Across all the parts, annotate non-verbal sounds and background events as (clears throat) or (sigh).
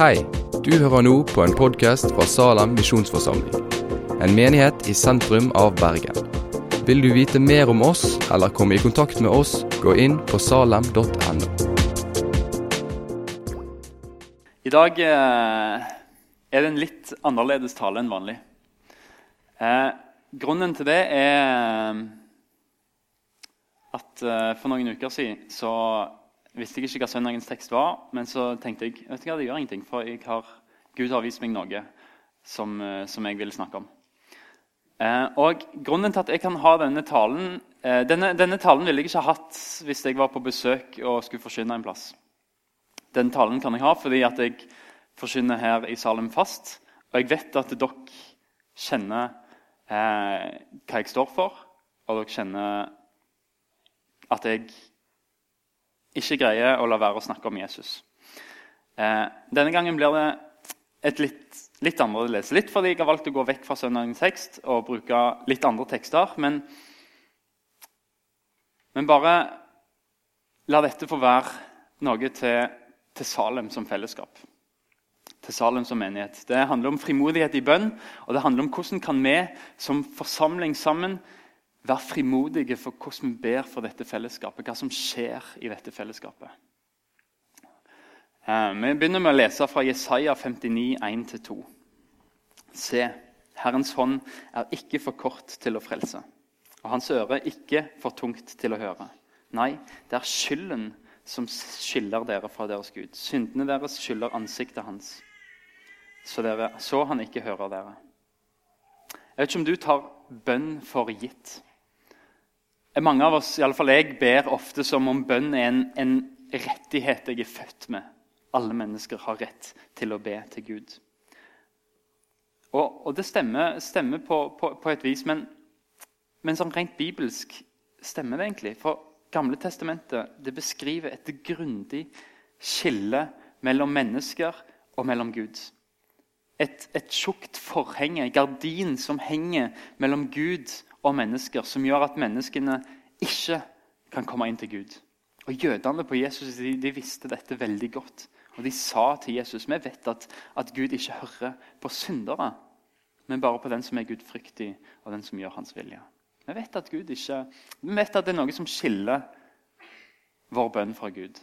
Hei, du hører nå på en podkast fra Salem misjonsforsamling. En menighet i sentrum av Bergen. Vil du vite mer om oss eller komme i kontakt med oss, gå inn på salem.no. I dag eh, er det en litt annerledes tale enn vanlig. Eh, grunnen til det er eh, at for noen uker siden så visste jeg ikke hva søndagens tekst var, men så tenkte jeg vet du hva, det gjør ingenting, for har, Gud har vist meg noe som, eh, som jeg vil snakke om. Eh, og Grunnen til at jeg kan ha denne talen eh, denne, denne, talen ville jeg ikke ha hatt hvis jeg var på besøk og skulle forkynne en plass. Denne talen kan jeg ha fordi at jeg forkynner her i Salem fast. Og jeg vet at dere kjenner eh, hva jeg står for, og dere kjenner at jeg ikke greier å la være å snakke om Jesus. Eh, denne gangen blir det et litt, litt annerledes. Litt fordi jeg har valgt å gå vekk fra søndagens tekst og bruke litt andre tekster. Men, men bare la dette få være noe til, til Salem som fellesskap. Til Salem som menighet. Det handler om frimodighet i bønn, og det handler om hvordan kan vi som forsamling sammen være frimodige for hvordan vi ber for dette fellesskapet, hva som skjer i dette fellesskapet. Eh, vi begynner med å lese fra Jesaja 59, 1-2. Se, Herrens hånd er ikke for kort til å frelse, og hans øre ikke for tungt til å høre. Nei, det er skylden som skiller dere fra deres Gud. Syndene deres skylder ansiktet hans, så, dere, så han ikke hører dere. Jeg vet ikke om du tar bønn for gitt. Mange av oss, i alle fall jeg, ber ofte som om bønn er en, en rettighet jeg er født med. Alle mennesker har rett til å be til Gud. Og, og det stemmer, stemmer på, på, på, et vis, men, men sånn rent bibelsk stemmer det egentlig. For Gamle testamentet det beskriver et grundig skille mellom mennesker og mellom Gud. Et, et tjukt forhenge, gardin, som henger mellom Gud og mennesker som gjør at menneskene ikke kan komme inn til Gud. Og Jødene på Jesus de, de visste dette veldig godt. Og De sa til Jesus vi vet at, at Gud ikke hører på syndere, men bare på den som er gudfryktig, og den som gjør hans vilje. Vi vet at Gud ikke, vi vet at det er noe som skiller vår bønn fra Gud.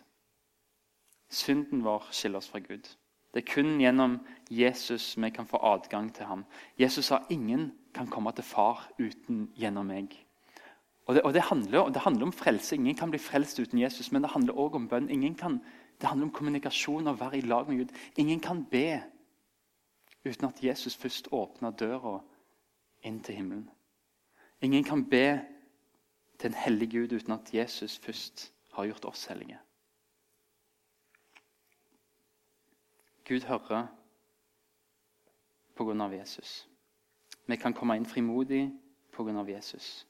Synden vår skiller oss fra Gud. Det er kun gjennom Jesus vi kan få adgang til ham. Jesus har ingen kan komme til far uten gjennom meg. Og det, og det, handler, det, handler, om frelse. Ingen kan bli frelst uten Jesus. Men det handler også om bønn. Kan, det handler om kommunikasjon og være i lag med Gud. Ingen kan be uten at Jesus først åpner døra inn til himmelen. Ingen kan be til en hellig Gud uten at Jesus først har gjort oss hellige. Gud hører på grunn av Jesus. Vi kan komme inn frimodig pga. Jesus.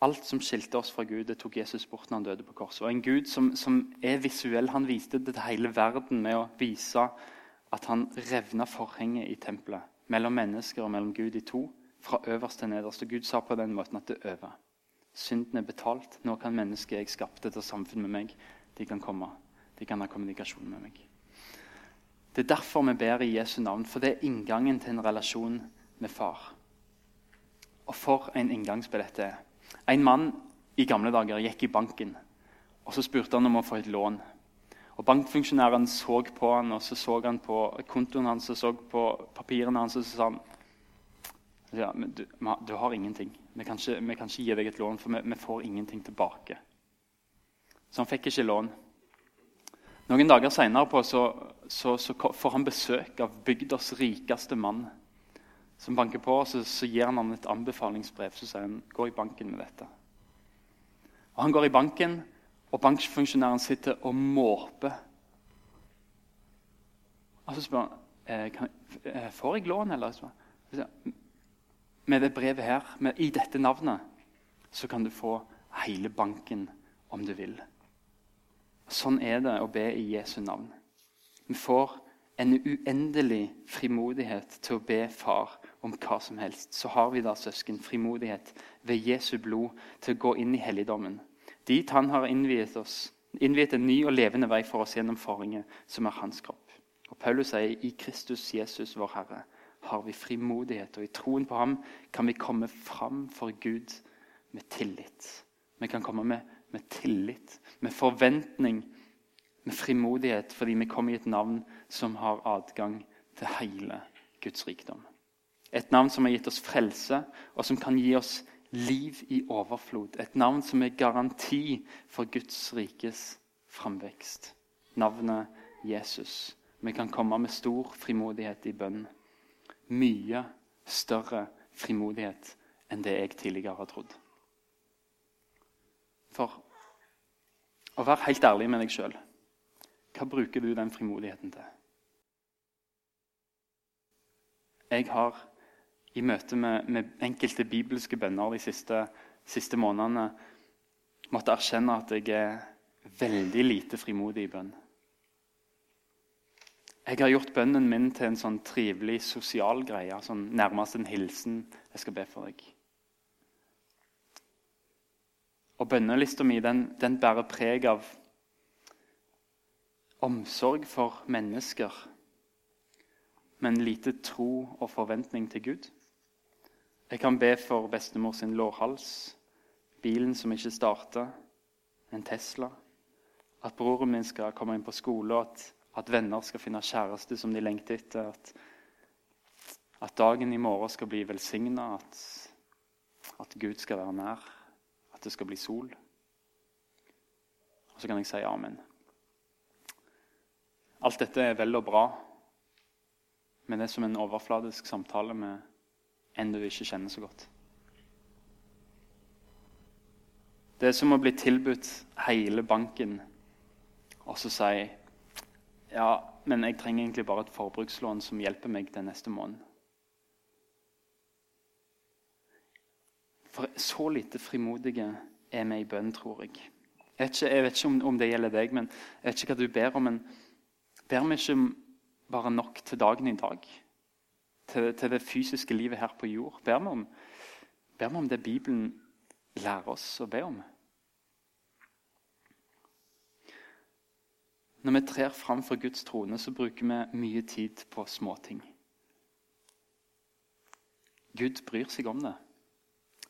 Alt som skilte oss fra Gud, det tok Jesus bort når han døde på korset. Og En Gud som, som, er visuell, han viste det til hele verden med å vise at han revna forhenget i tempelet mellom mennesker og mellom Gud i to, fra øverst til nederst. Og Gud sa på den måten at det er over. Synden er betalt. Nå kan mennesket jeg skapte til samfunn med meg, de kan komme. De kan ha kommunikasjon med meg. Det er derfor vi ber i Jesu navn, for det er inngangen til en relasjon med far. Og for en inngangsbillett det er. En mann i gamle dager gikk i banken og så spurte han om å få et lån. Og Bankfunksjonæren så på han, og så så han på kontoen hans og så på papirene hans og så sa han ja, du, du, har ingenting. Vi kan, ikke, vi kan, ikke, gi deg et lån, for vi, vi får ingenting tilbake. Så han fikk ikke lån. Noen dager seinere så, så, så, får han besøk av bygdas rikeste mann. Som banker på, og så, så gir han ham et anbefalingsbrev. Så sier han gå i banken med dette. Og Han går i banken, og bankfunksjonæren sitter og måper. Og så spør han eh, kan, eh, får jeg lån. eller? Med det brevet her, med, i dette navnet, så kan du få hele banken om du vil. Sånn er det å be i Jesu navn. Vi får en uendelig frimodighet til å be Far om hva som helst. Så har vi da, søsken, frimodighet ved Jesu blod til å gå inn i helligdommen. Dit han har innviet oss innviet en ny og levende vei for oss gjennom forhenget, som er hans kropp. Og Paulus sier i Kristus Jesus, vår Herre, har vi frimodighet, og i troen på ham kan vi komme fram for Gud med tillit. Vi kan komme med, med tillit, med forventning, med frimodighet, fordi vi kommer i et navn som har adgang til hele Guds rikdom. Et navn som har gitt oss frelse, og som kan gi oss liv i overflod. Et navn som er garanti for Guds rikes framvekst. Navnet Jesus. Vi kan komme med stor frimodighet i bønn. Mye større frimodighet enn det jeg tidligere har trodd. For å være helt ærlig med deg sjøl hva bruker du den frimodigheten til? Jeg har i møte med, med enkelte bibelske bønner de siste, siste månedene måtte erkjenne at jeg er veldig lite frimodig i bønn. Jeg har gjort bønnen min til en sånn trivelig sosial greie. sånn Nærmest en hilsen. Jeg skal be for deg. Og bønnelista mi den, den bærer preg av omsorg for mennesker, men lite tro og forventning til Gud. Jeg kan be for bestemor sin lårhals, bilen som ikke starter, en Tesla. At broren min skal komme inn på skole, og at, at venner skal finne kjæreste som de lengter etter. At, at dagen i morgen skal bli velsigna, at, at Gud skal være nær, det skal bli sol. Og så kan jeg si amen. Alt dette er vel og bra, men det er som en overfladisk samtale med en du ikke kjenner så godt. Det er som å bli tilbudt hele banken og så si ja, men jeg trenger egentlig bare et forbrukslån som hjelper meg den neste måneden. For så lite frimodige er vi i bønn, tror jeg. Jeg vet ikke, jeg vet ikke om, om, det gjelder deg, men jeg vet ikke hva du ber om. men ber vi ikke bare nok til dagen i dag? til, til, det fysiske livet her på jord. Ber vi, om, ber vi om det Bibelen lærer oss å be om. Når vi trer fram for Guds trone, så bruker vi mye tid på småting. Gud bryr seg om det,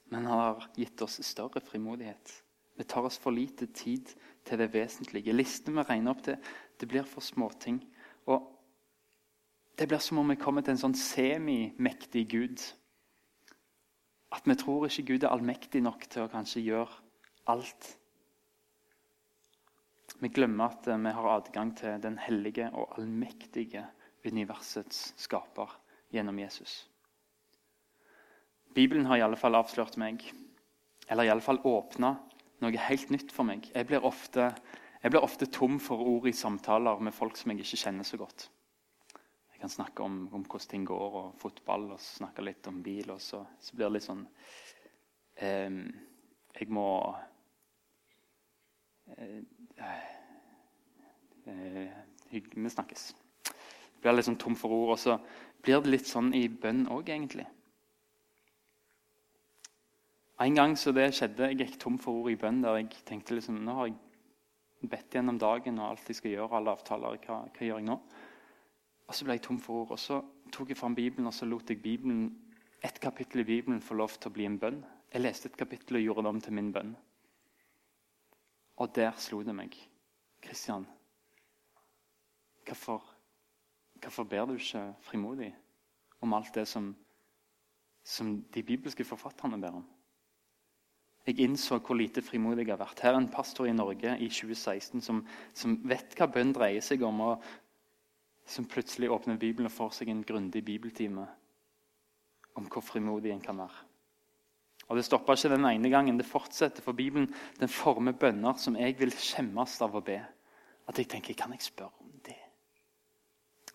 men han har gitt oss større frimodighet. Vi tar oss for lite tid til det vesentlige. Listene vi regner opp til, det blir for småting. Og det blir som om vi kommer til en sånn semimektig Gud. At vi tror ikke Gud er allmektig nok til å kanskje gjøre alt. Vi glemmer at vi har adgang til den hellige og allmektige universets skaper gjennom Jesus. Bibelen har i alle fall avslørt meg, eller i alle fall åpna noe helt nytt for meg. Jeg blir, ofte, jeg blir ofte tom for ord i samtaler med folk som jeg ikke kjenner så godt. Jeg kan snakke om, om, hvordan ting går, og fotball, og snakke litt om bil. Og så, så blir det litt sånn eh, Jeg må eh, eh, Vi snakkes. Det blir litt sånn tom for ord. Og så blir det litt sånn i bønn òg, egentlig. En gang så det skjedde, jeg gikk tom for ord i bønn der jeg tenkte liksom, nå har jeg bedt gjennom dagen og alt jeg skal gjøre, alle avtaler. Hva, hva gjør jeg nå? Og så ble jeg tom for ord. Og så tok jeg fram Bibelen og så lot jeg Bibelen, et kapittel i Bibelen få lov til å bli en bønn. Jeg leste et kapittel og gjorde det om til min bønn. Og der slo det meg. Kristian, hvorfor, hvorfor ber du ikke frimodig om alt det som, som de bibelske forfatterne ber om? Jeg innså hvor lite frimodig jeg har vært. Her er en pastor i Norge i 2016 som, som vet hva bønn dreier seg om, og som plutselig åpner Bibelen og får seg en grundig bibeltime om hvor frimodig en kan være. Og Det stopper ikke den ene gangen. Det fortsetter, for Bibelen den former bønner som jeg vil skjemmes av å be. At jeg tenker Kan jeg spørre om det?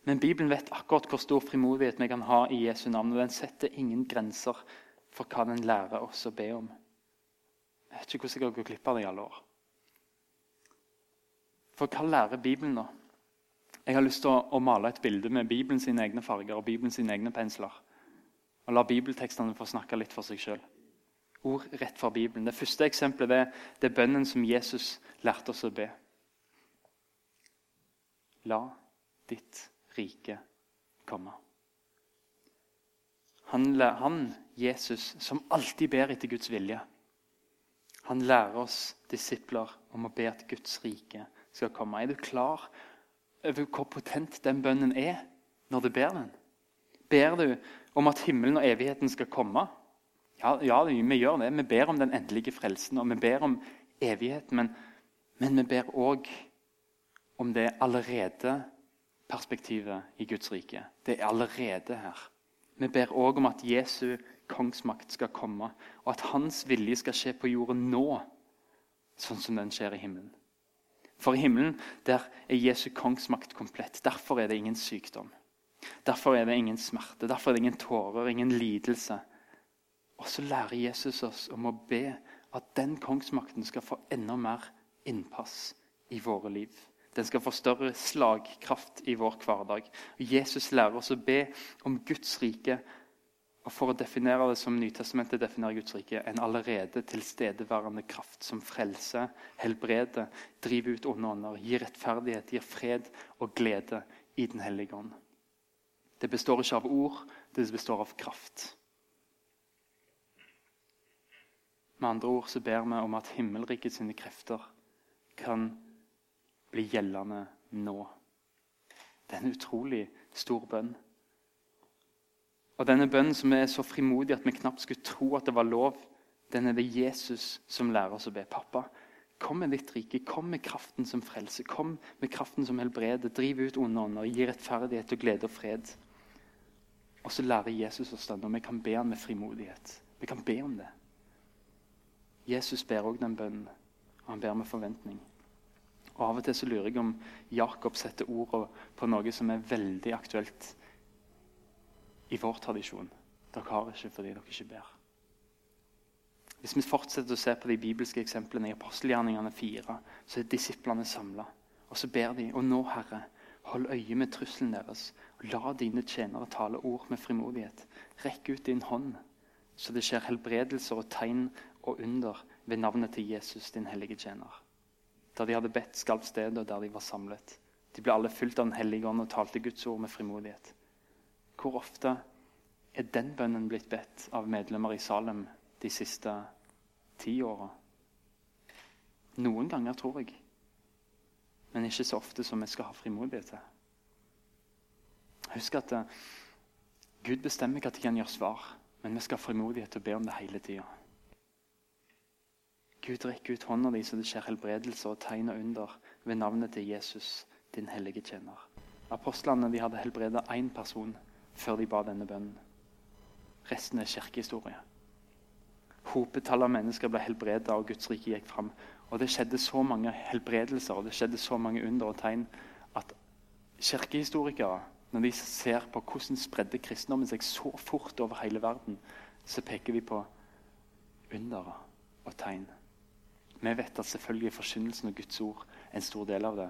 Men Bibelen vet akkurat hvor stor frimodighet vi kan ha i Jesu navn. Og den setter ingen grenser for hva den lærer oss å be om. Jeg vet ikke hvordan jeg har gått glipp av det i alle år. For hva lærer Bibelen nå? Jeg har lyst til å, å male et bilde med Bibelen sine egne farger og Bibelen sine egne pensler. Og la bibeltekstene få snakke litt for seg sjøl. Ord rett fra Bibelen. Det første eksempelet det, det er bønnen som Jesus lærte oss å be. La ditt rike komme. Han, han, Jesus, som alltid ber etter Guds vilje, han lærer oss disipler om å be at Guds rike skal komme. Er du klar over hvor potent den bønnen er når du ber den? Ber du om at himmelen og evigheten skal komme? Ja, ja vi gjør det. Vi ber om den endelige frelsen, og vi ber om evigheten. Men, men vi ber òg om det allerede perspektivet i Guds rike. Det er allerede her. Vi ber òg om at Jesu kongsmakt skal komme, og at hans vilje skal skje på jorden nå, sånn som den skjer i himmelen. For i himmelen der er Jesu kongsmakt komplett. Derfor er det ingen sykdom. Derfor er det ingen smerte, derfor er det ingen tårer, ingen lidelse. Og så lærer Jesus oss om å be at den kongsmakten skal få enda mer innpass i våre liv. Den skal få større slagkraft i vår hverdag. Og Jesus lærer oss å be om Guds rike. Og For å definere det som Nytestamentet definerer Guds rike, en allerede tilstedeværende kraft som frelser, helbreder, driver ut onde ånder, gir rettferdighet, gir fred og glede i Den hellige ånd. Det består ikke av ord, det består av kraft. Med andre ord så ber vi om at himmelriket sine krefter kan bli gjeldende nå. Det er en utrolig stor bønn. Og Denne bønnen som er så frimodig at vi knapt skulle tro at det var lov, den er det Jesus som lærer oss å be. Pappa, kom med ditt rike. Kom med kraften som frelser. Kom med kraften som helbreder. Driv ut onde ånder. Gi rettferdighet og glede og fred. Og så lærer Jesus oss det, og vi kan be han med frimodighet. Vi kan be om det. Jesus ber òg den bønnen, og han ber med forventning. Og Av og til så lurer jeg om Jakob setter ord på noe som er veldig aktuelt i vår tradisjon. Dere har ikke fordi dere ikke ber. Hvis vi fortsetter å se på de bibelske eksemplene i apostelgjerningene 4, så er disiplene samla. Og så ber de, og nå, Herre, hold øye med trusselen deres. og La dine tjenere tale ord med frimodighet. Rekk ut din hånd, så det skjer helbredelser og tegn og under ved navnet til Jesus, din hellige tjener. Der de hadde bedt, skalv stedet, og der de var samlet. De ble alle fulgt av Den hellige ånd og talte Guds ord med frimodighet. Hvor ofte er den bønnen blitt bedt av medlemmer i Salem de siste ti åra? Noen ganger, tror jeg. Men ikke så ofte som vi skal ha frimodighet til. Husk at uh, Gud bestemmer de kan gjøre svar, men vi skal ha frimodighet til å be om det hele tida. Gud rekker ut hånda di så det skjer helbredelse og tegn og under ved navnet til Jesus, din hellige tjener. Apostlene de hadde helbreda én person før de ba denne bønnen. Resten er kirkehistorie. Hopetallet av mennesker ble helbredet, og Guds rike gikk fram. Og Det skjedde så mange helbredelser og det skjedde så mange under og tegn at kirkehistorikere, når de ser på hvordan spredde kristendommen seg så fort over hele verden, så peker vi på under og tegn. Vi vet at selvfølgelig er forkynnelsen og Guds ord en stor del av det.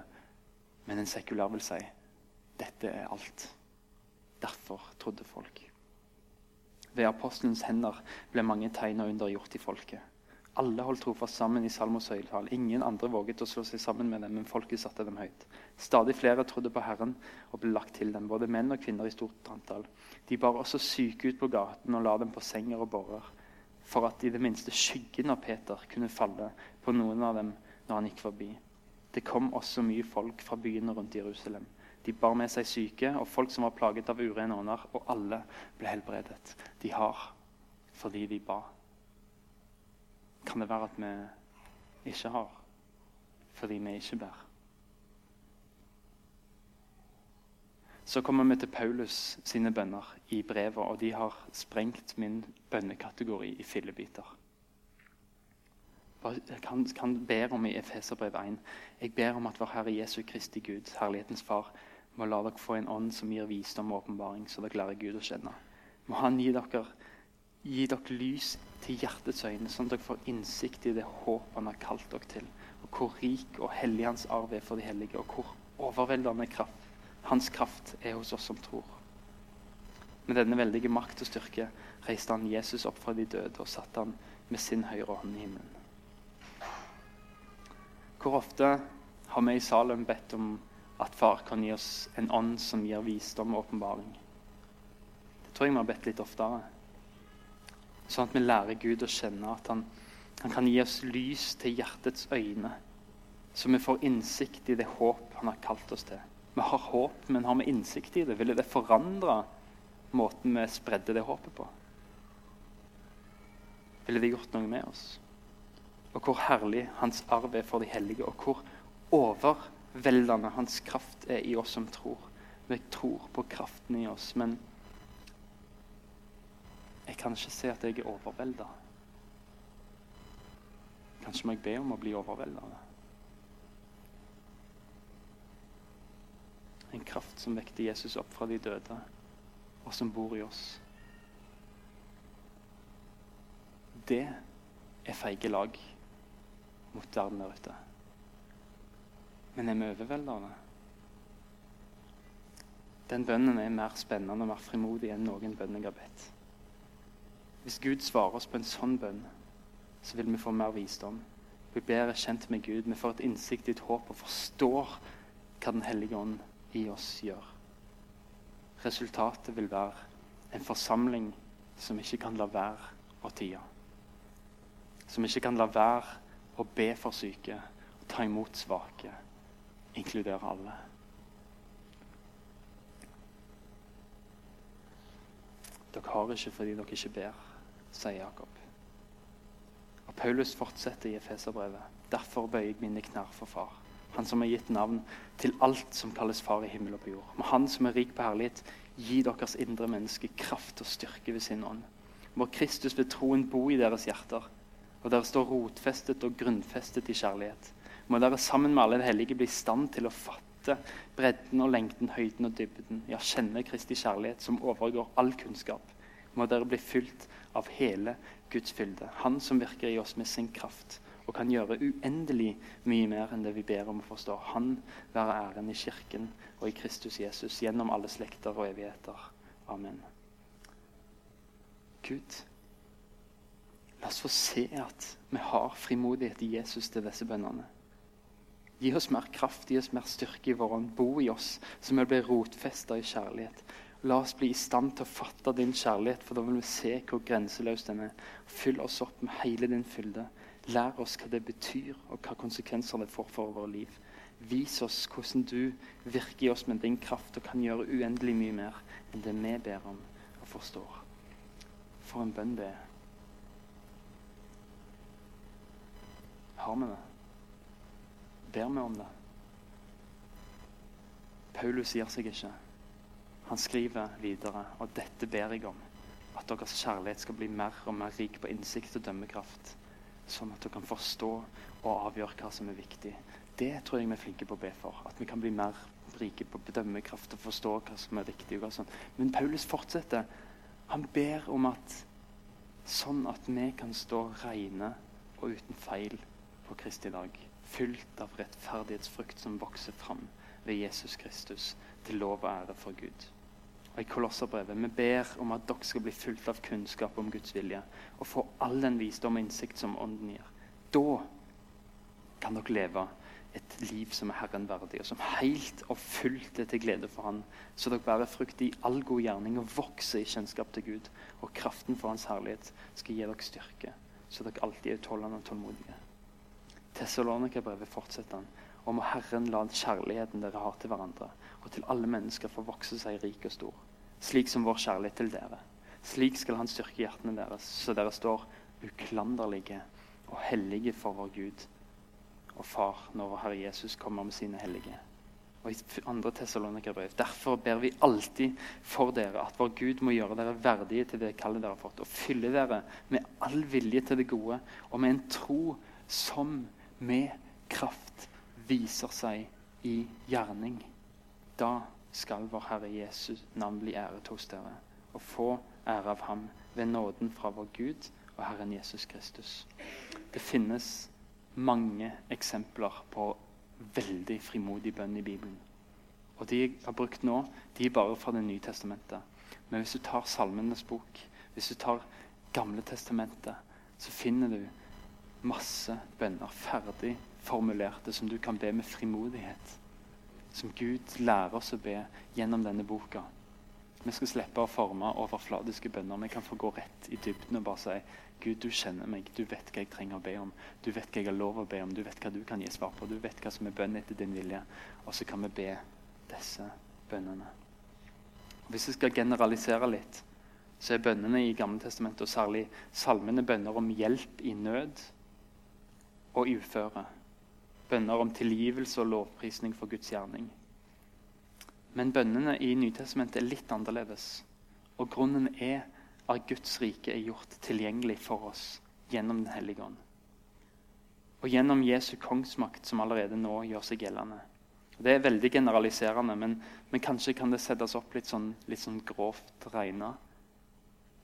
Men en sekulær vil si dette er alt. Derfor trodde folk. Ved apostelens hender ble mange tegn og under gjort i folket. Alle holdt trofast sammen i Salmos høytall. Ingen andre våget å slå seg sammen med dem, men folket satte dem høyt. Stadig flere trodde på Herren og ble lagt til dem, både menn og kvinner i stort antall. De bar også syke ut på gaten og la dem på senger og bårer for at i det minste skyggen av Peter kunne falle på noen av dem når han gikk forbi. Det kom også mye folk fra byene rundt Jerusalem. De bar med seg syke og folk som var plaget av urene ånder, og alle ble helbredet. De har fordi de ba. Kan det være at vi ikke har fordi vi ikke ber? Så kommer vi til Paulus sine bønner i brevet, og de har sprengt min bønnekategori i fillebiter. Han, ber om i Efeserbrev 1 Jeg ber om at vår Herre Jesu Kristi Gud, Herlighetens Far, må la dere få en ånd som gir visdom og åpenbaring, så dere lærer Gud å kjenne. Må Han gi dere, gi dere lys til hjertets øyne, sånn at dere får innsikt i det håp Han har kalt dere til, og hvor rik og hellig Hans arv er for de hellige, og hvor overveldende kraft hans kraft er hos oss som tror. Med denne veldige makt og styrke reiste han Jesus opp fra de døde og satte han med sin høyre hånd i himmelen. Hvor ofte har vi i Salem bedt om at far kan gi oss en ånd som gir visdom og åpenbaring. Det tror jeg vi har bedt litt oftere. Sånn at vi lærer Gud å kjenne at han, han kan gi oss lys til hjertets øyne. Så vi får innsikt i det håp han har kalt oss til. Vi har håp, men har vi innsikt i det? Ville det forandre måten vi spredde det håpet på? Ville det gjort noe med oss? Og hvor herlig hans arv er for de hellige, og hvor overveldende hans kraft er i oss som tror. Vi tror på kraften i oss, men jeg kan ikke se at jeg er overvelda. Kanskje må jeg be om å bli overvelda. En kraft som vekter Jesus opp fra de døde, og som bor i oss. Det er feige lag mot verden der ute. Men er vi overveldende? Den bønnen er mer spennende og mer frimodig enn noen bønn jeg har bedt. Hvis Gud svarer oss på en sånn bønn, så vil vi få mer visdom. Vi blir kjent med Gud. Vi får et innsikt i et håp og forstår hva Den hellige ånd i oss gjør. Resultatet vil være en forsamling som ikke kan la være å tie. Som ikke kan la være å be for syke og ta imot svake, inkludere alle. Dere har ikke fordi dere ikke ber sier Jakob. Og Paulus fortsetter i Efeserbrevet. Derfor bøyer jeg mine knær for Far. Han som har gitt navn til alt som kalles Far i himmel og på jord. Må Han som er rik på herlighet, gi deres indre menneske kraft og styrke ved sin ånd. Må Kristus ved troen bo i deres hjerter, og dere står rotfestet og grunnfestet i kjærlighet. Må dere sammen med alle det hellige bli i stand til å fatte bredden og lengden, høyden og dybden. Ja, kjenne Kristi kjærlighet, som overgår all kunnskap. Må dere bli fylt av hele Guds fylde. Han som virker i oss med sin kraft og kan gjøre uendelig mye mer enn det vi ber om å forstå. Han være æren i Kirken og i Kristus Jesus gjennom alle slekter og evigheter. Amen. Gud, la oss få se at vi har frimodighet i Jesus til disse bønnene. Gi oss mer kraft, gi oss mer styrke i vår ånd. Bo i oss, så vi blir rotfesta i kjærlighet. La oss bli i stand til å fatte din kjærlighet, for da vil vi se hvor grenseløs den er. Fyll oss opp med hele din fylde. Lær oss hva det betyr, og hva konsekvenser det får for vårt liv. Vis oss hvordan du virker i oss med din kraft og kan gjøre uendelig mye mer enn det vi ber om og forstår. For en bønn det er. Har vi det? Ber vi om det? Paulus gir seg ikke. Han skriver videre, og dette ber jeg om, at deres kjærlighet skal bli mer og mer rik på innsikt og dømmekraft, sånn at dere kan forstå og avgjøre hva som er viktig. Det tror jeg vi er flinke på å be for. At vi kan bli mer rike på dømmekraft og forstå hva som er sånn. Men Paulus fortsetter. Han ber om at sånn at vi kan stå rene og uten feil på Kristi dag. Fylt av rettferdighetsfrukt som vokser fram ved Jesus Kristus, til lov og ære for Gud. Og i Kolosserbrevet vi ber om at dere skal bli fulgt av kunnskap om Guds vilje og få all den visdom og innsikt som Ånden gir. Da kan dere leve et liv som er Herren verdig, og som helt og fullt er til glede for Han, så dere bærer frukt i all god gjerning og vokser i kjennskap til Gud. Og kraften for Hans herlighet skal gi dere styrke, så dere alltid er utholdende og tålmodige. Tessalonika-brevet fortsetter han. Og må Herren la kjærligheten dere har til hverandre, og til alle mennesker få vokse seg rik og stor, slik som vår kjærlighet til dere. Slik skal Han styrke hjertene deres, så dere står uklanderlige og hellige for vår Gud og Far når vår Herre Jesus kommer med sine hellige. Og i andre Tessalonika-brev. Derfor ber vi alltid for dere at vår Gud må gjøre dere verdige til det kallet dere har fått, og fylle dere med all vilje til det gode, og med en tro som med kraft viser seg i gjerning. Da skal vår Herre Jesus navn bli æret hos dere, og få ære av ham ved nåden fra vår Gud og Herren Jesus Kristus. Det finnes mange eksempler på veldig frimodig bønn i Bibelen. Og de jeg har brukt nå, de er bare fra Det nye testamentet. Men hvis du tar Salmenes bok, hvis du tar Gamle testamentet, så finner du masse bønner ferdig formulerte som du kan be med frimodighet. som Gud lærer oss å be gjennom denne boka. Vi skal slippe å forme overfladiske bønner. Vi kan få gå rett i dybden og bare si Gud, du kjenner meg. Du vet hva jeg trenger å be om. Du vet hva jeg har lov å be om. Du vet hva du kan gi svar på. Du vet hva som er bønn etter din vilje. Og så kan vi be disse bønnene. Hvis vi skal generalisere litt, så er bønnene i Gammeltestamentet, og særlig salmene, bønner om hjelp i nød og uføre. Bønner om tilgivelse og lovprisning for Guds gjerning. Men bønnene i Nytestamentet er litt annerledes. Og grunnen er at Guds rike er gjort tilgjengelig for oss gjennom Den hellige ånd. Og gjennom Jesu kongsmakt, som allerede nå gjør seg gjeldende. Det er veldig generaliserende, men, men kanskje kan det settes opp litt sånn, litt sånn grovt regna.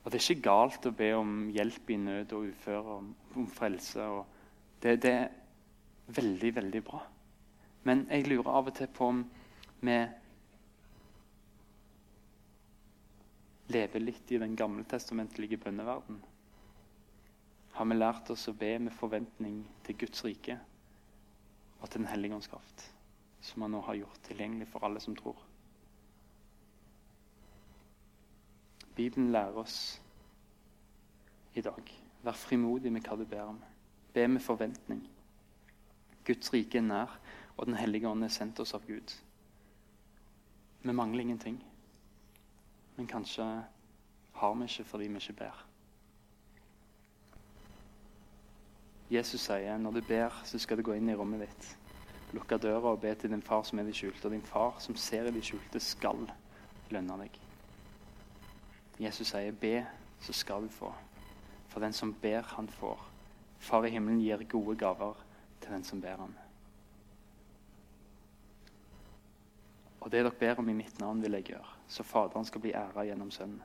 Og det er ikke galt å be om hjelp i nød og uføre, om, om frelse. Det, det, er veldig, veldig bra. Men jeg lurer av og til på om vi lever litt i den gammeltestamentlige bønneverden? Har vi lært oss å be med forventning til Guds rike og til Den hellige ånds kraft, som han nå har gjort tilgjengelig for alle som tror? Bibelen lærer oss i dag vær frimodig med hva du ber om. Be med forventning. Guds rike er nær, og Den hellige ånd er sendt oss av Gud. Vi mangler ingenting. Men kanskje har vi ikke fordi vi ikke ber. Jesus sier når du ber, så skal du gå inn i rommet ditt. Lukke døra og be til din far som er i det skjulte. Og din far som ser i det skjulte, skal lønne deg. Jesus sier, 'Be, så skal du få.' For den som ber, han får. Far i himmelen gir gode gaver til den som ber ham. Og det dere ber om i mitt navn, vil jeg gjøre så Faderen skal bli æra gjennom Sønnen.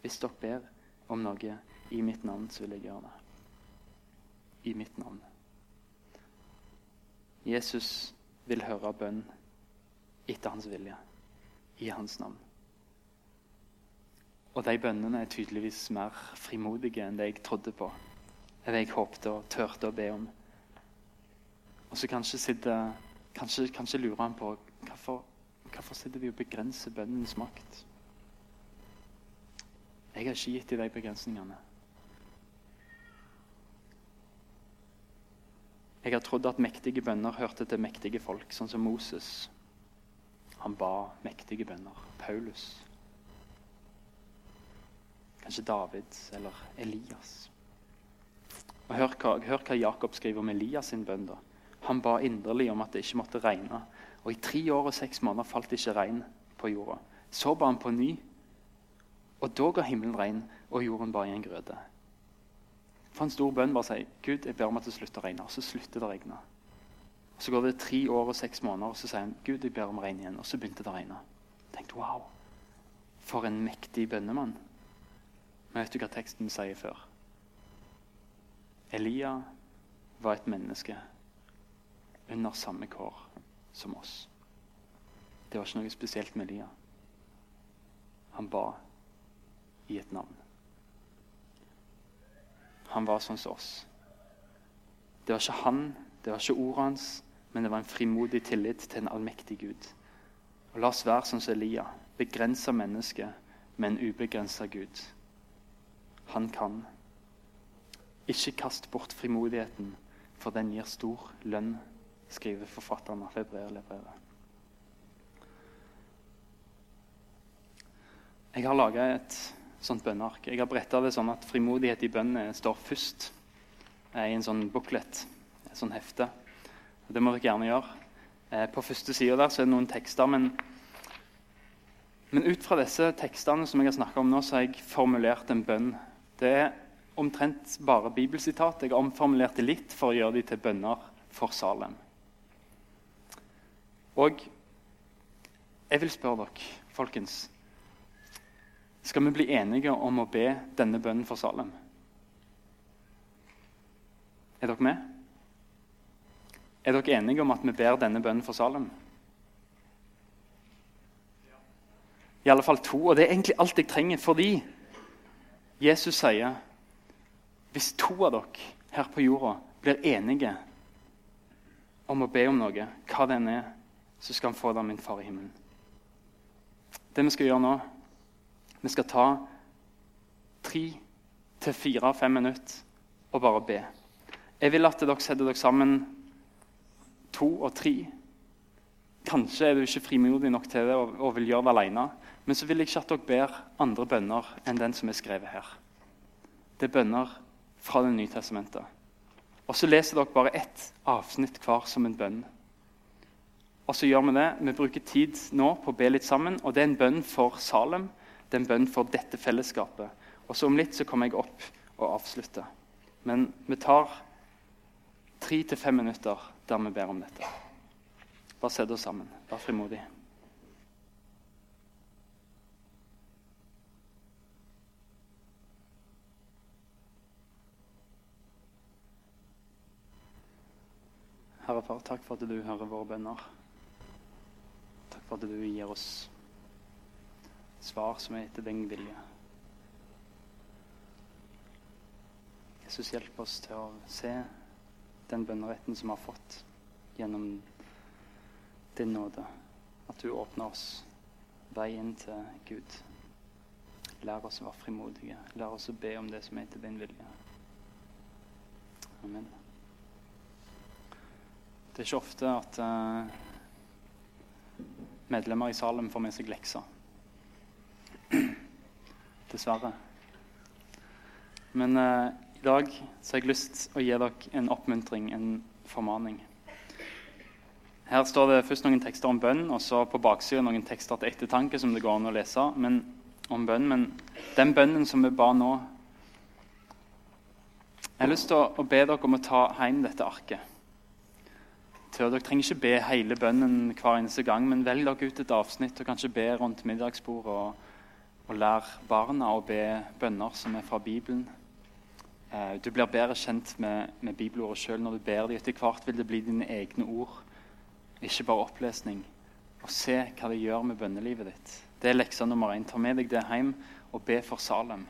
Hvis dere ber om noe i mitt navn, så vil jeg gjøre det. I mitt navn. Jesus vil høre bønn etter hans vilje, i hans navn. Og de bønnene er tydeligvis mer frimodige enn det jeg trodde på. Enn jeg håpte og turte å be om. Og så kanskje, sitte, kanskje, kanskje lurer han på hvorfor Hvorfor sitter vi og begrenser bønnens makt? Jeg har ikke gitt i de begrensningene. Jeg har trodd at mektige bønner hørte til mektige folk, sånn som Moses. Han ba mektige bønner. Paulus. Kanskje David eller Elias. Og Hør hva, hør hva Jakob skriver om Elias sin bønn. da. Han ba inderlig om at det ikke måtte regne, og i tre år og seks måneder falt det ikke regn på jorda. Så ba han på ny, og da ga himmelen regn, og jorden bar i en grøde. For en stor bønn bare sier Gud, jeg ber om at det slutter å regne. Og så slutter det å regne. Og Så går det tre år og seks måneder, og så sier han Gud, jeg ber om regn igjen. Og så begynte det å regne. Tenkte, wow, For en mektig bønnemann. Men vet du hva teksten sier før? Elia var et menneske under samme kår som oss. Det var ikke noe spesielt med Elia. Han ba i et navn. Han var sånn som oss. Det var ikke han, det var ikke ordet hans, men det var en frimodig tillit til en allmektig Gud. Og La oss være sånn som Elia, begrensa menneske, med en ubegrensa Gud. Han kan. Ikke kast bort frimodigheten, for den gir stor lønn skriver forfatteren av Hebreerbrevet. Jeg har laga et sånt bønneark. Jeg har bretta det sånn at frimodighet i bønnene står først eh, i en sånn booklet, et sånt hefte. Det må dere gjerne gjøre. Eh, på første sida der så er det noen tekster. Men, men ut fra disse tekstene som jeg har snakka om nå, så har jeg formulert en bønn. Det er omtrent bare bibelsitat. Jeg har omformulert det litt for å gjøre de til bønner for Salem. Og jeg vil spørre dere, folkens Skal vi bli enige om å be denne bønnen for Salem? Er dere med? Er dere enige om at vi ber denne bønnen for Salem? I alle fall to. Og det er egentlig alt jeg trenger, fordi Jesus sier hvis to av dere her på jorda blir enige om å be om noe, hva det enn er, så skal han få det av min far i himmelen. Det vi skal gjøre nå Vi skal ta tre til fire-fem minutter og bare be. Jeg vil at dere setter dere sammen to og tre. Kanskje er du ikke frimodig nok til det og, og vil gjøre det alene. Men så vil jeg ikke at dere ber andre bønner enn den som er skrevet her. Det er bønner fra Det nye testamentet. Og så leser dere bare ett avsnitt hver som en bønn. Og så gjør Vi det. Vi bruker tid nå på å be litt sammen. og Det er en bønn for Salem. Det er en bønn for dette fellesskapet. Og så Om litt så kommer jeg opp og avslutter. Men vi tar tre til fem minutter der vi ber om dette. Bare sett oss sammen. Vær frimodig. Herre Far, takk for at du hører våre bønner. Takk for at du gir oss svar som er etter din vilje. Jesus, hjelp oss til å se den bønneretten som vi har fått gjennom din nåde. At du åpner oss veien til Gud. Lær oss å være frimodige. Lær oss å be om det som er etter din vilje. Amen. Det er ikke ofte at uh, medlemmer i Salem får med seg lekser. (clears throat) Dessverre. Men uh, i dag så har jeg lyst å gi dere en oppmuntring, en formaning. Her står det først noen tekster om bønn, og så på baksiden noen tekster til ettertanke som det går an å lese men, om bønn. Men den bønnen som vi ba nå Jeg har lyst til å, å be dere om å ta hjem dette arket til. Dere trenger ikke be hele bønnen hver eneste gang, men velg dere ut et avsnitt og kanskje be rundt middagsbordet. Og, og lær barna å be bønner som er fra Bibelen. Eh, du blir bedre kjent med, med bibelordet sjøl når du ber dem. Etter hvert vil det bli dine egne ord, ikke bare opplesning. Og se hva det gjør med bønnelivet ditt. Det er leksa nummer én. Ta med deg det hjem og be for Salem.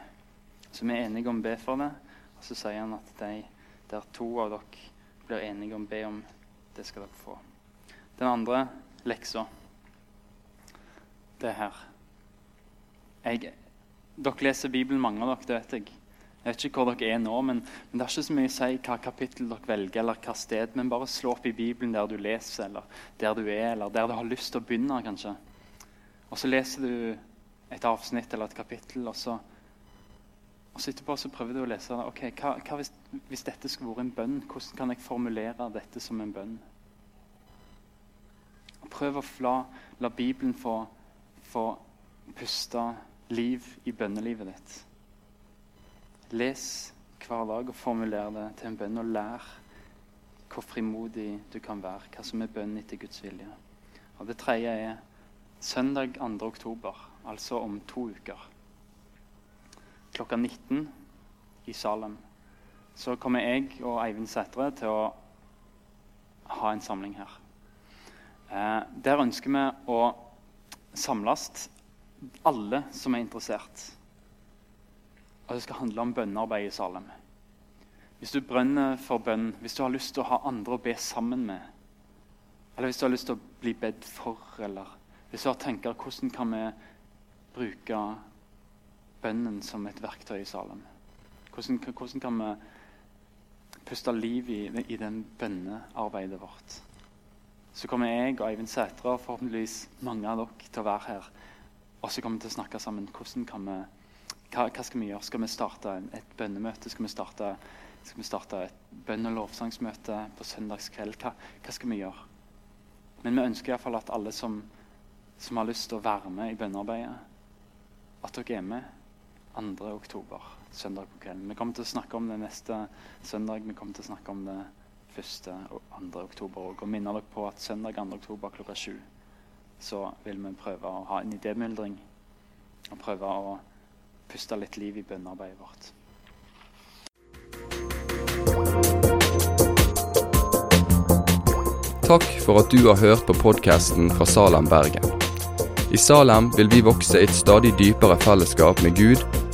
Så vi er enige om å be for det. Og så sier han at de, der to av dere blir enige om å be om det skal dere få. Den andre leksa, det er her. Jeg, dere leser Bibelen, mange av dere, det vet jeg. Jeg vet ikke hvor dere er nå, men, men, det er ikke så mye å si hva kapittel dere velger, eller hva sted, men bare slå opp i Bibelen der du leser, eller der du er, eller der du har lyst til å begynne. kanskje. Og så leser du et avsnitt eller et kapittel, og så, og så etterpå så prøver du å lese det. Okay, hva, hva hvis, hvis, dette skulle vært en bønn, hvordan kan jeg formulere dette som en bønn? Prøv å la, la Bibelen få, få puste liv i bønnelivet ditt. Les hver dag og formuler det til en bønn, og lær hvor frimodig du kan være, hva som er bønn etter Guds vilje. Og Det tredje er søndag 2. oktober, altså om to uker klokka 19 i Salem, så kommer jeg og Eivind Sætre til å ha en samling her. Eh, der ønsker vi å samles, alle som er interessert. Og det skal handle om bønnearbeid i Salem. Hvis du brenner for bønn, hvis du har lyst til å ha andre å be sammen med, eller hvis du har lyst til å bli bedt for, eller hvis du har tenkt hvordan kan vi bruke bønnen som et verktøy i Salem? Hvordan, hvordan kan vi puste liv i, i den bønnearbeidet vårt? Så kommer jeg og Eivind Sætre og forhåpentligvis mange av dere til å være her. Og så kommer vi til å snakke sammen. Hvordan kan vi, hva, hva skal vi gjøre? Skal vi starte et bønnemøte? Skal vi starte, skal vi starte et bønn- og lovsangsmøte på søndagskveld? Hva, hva skal vi gjøre? Men vi ønsker iallfall at alle som, som har lyst til å være med i bønnearbeidet, at dere er med. 2. oktober, søndag på kvelden. Vi kommer til å snakke om det neste søndag. Vi kommer til å snakke om det 1. og 2. oktober òg. Og minner dere på at søndag 2. oktober klokka 7 så vil vi prøve å ha en idémyldring. Og prøve å puste litt liv i bønnearbeidet vårt. Takk for at du har hørt på podkasten fra Salem, Bergen. I Salem vil vi vokse i et stadig dypere fellesskap med Gud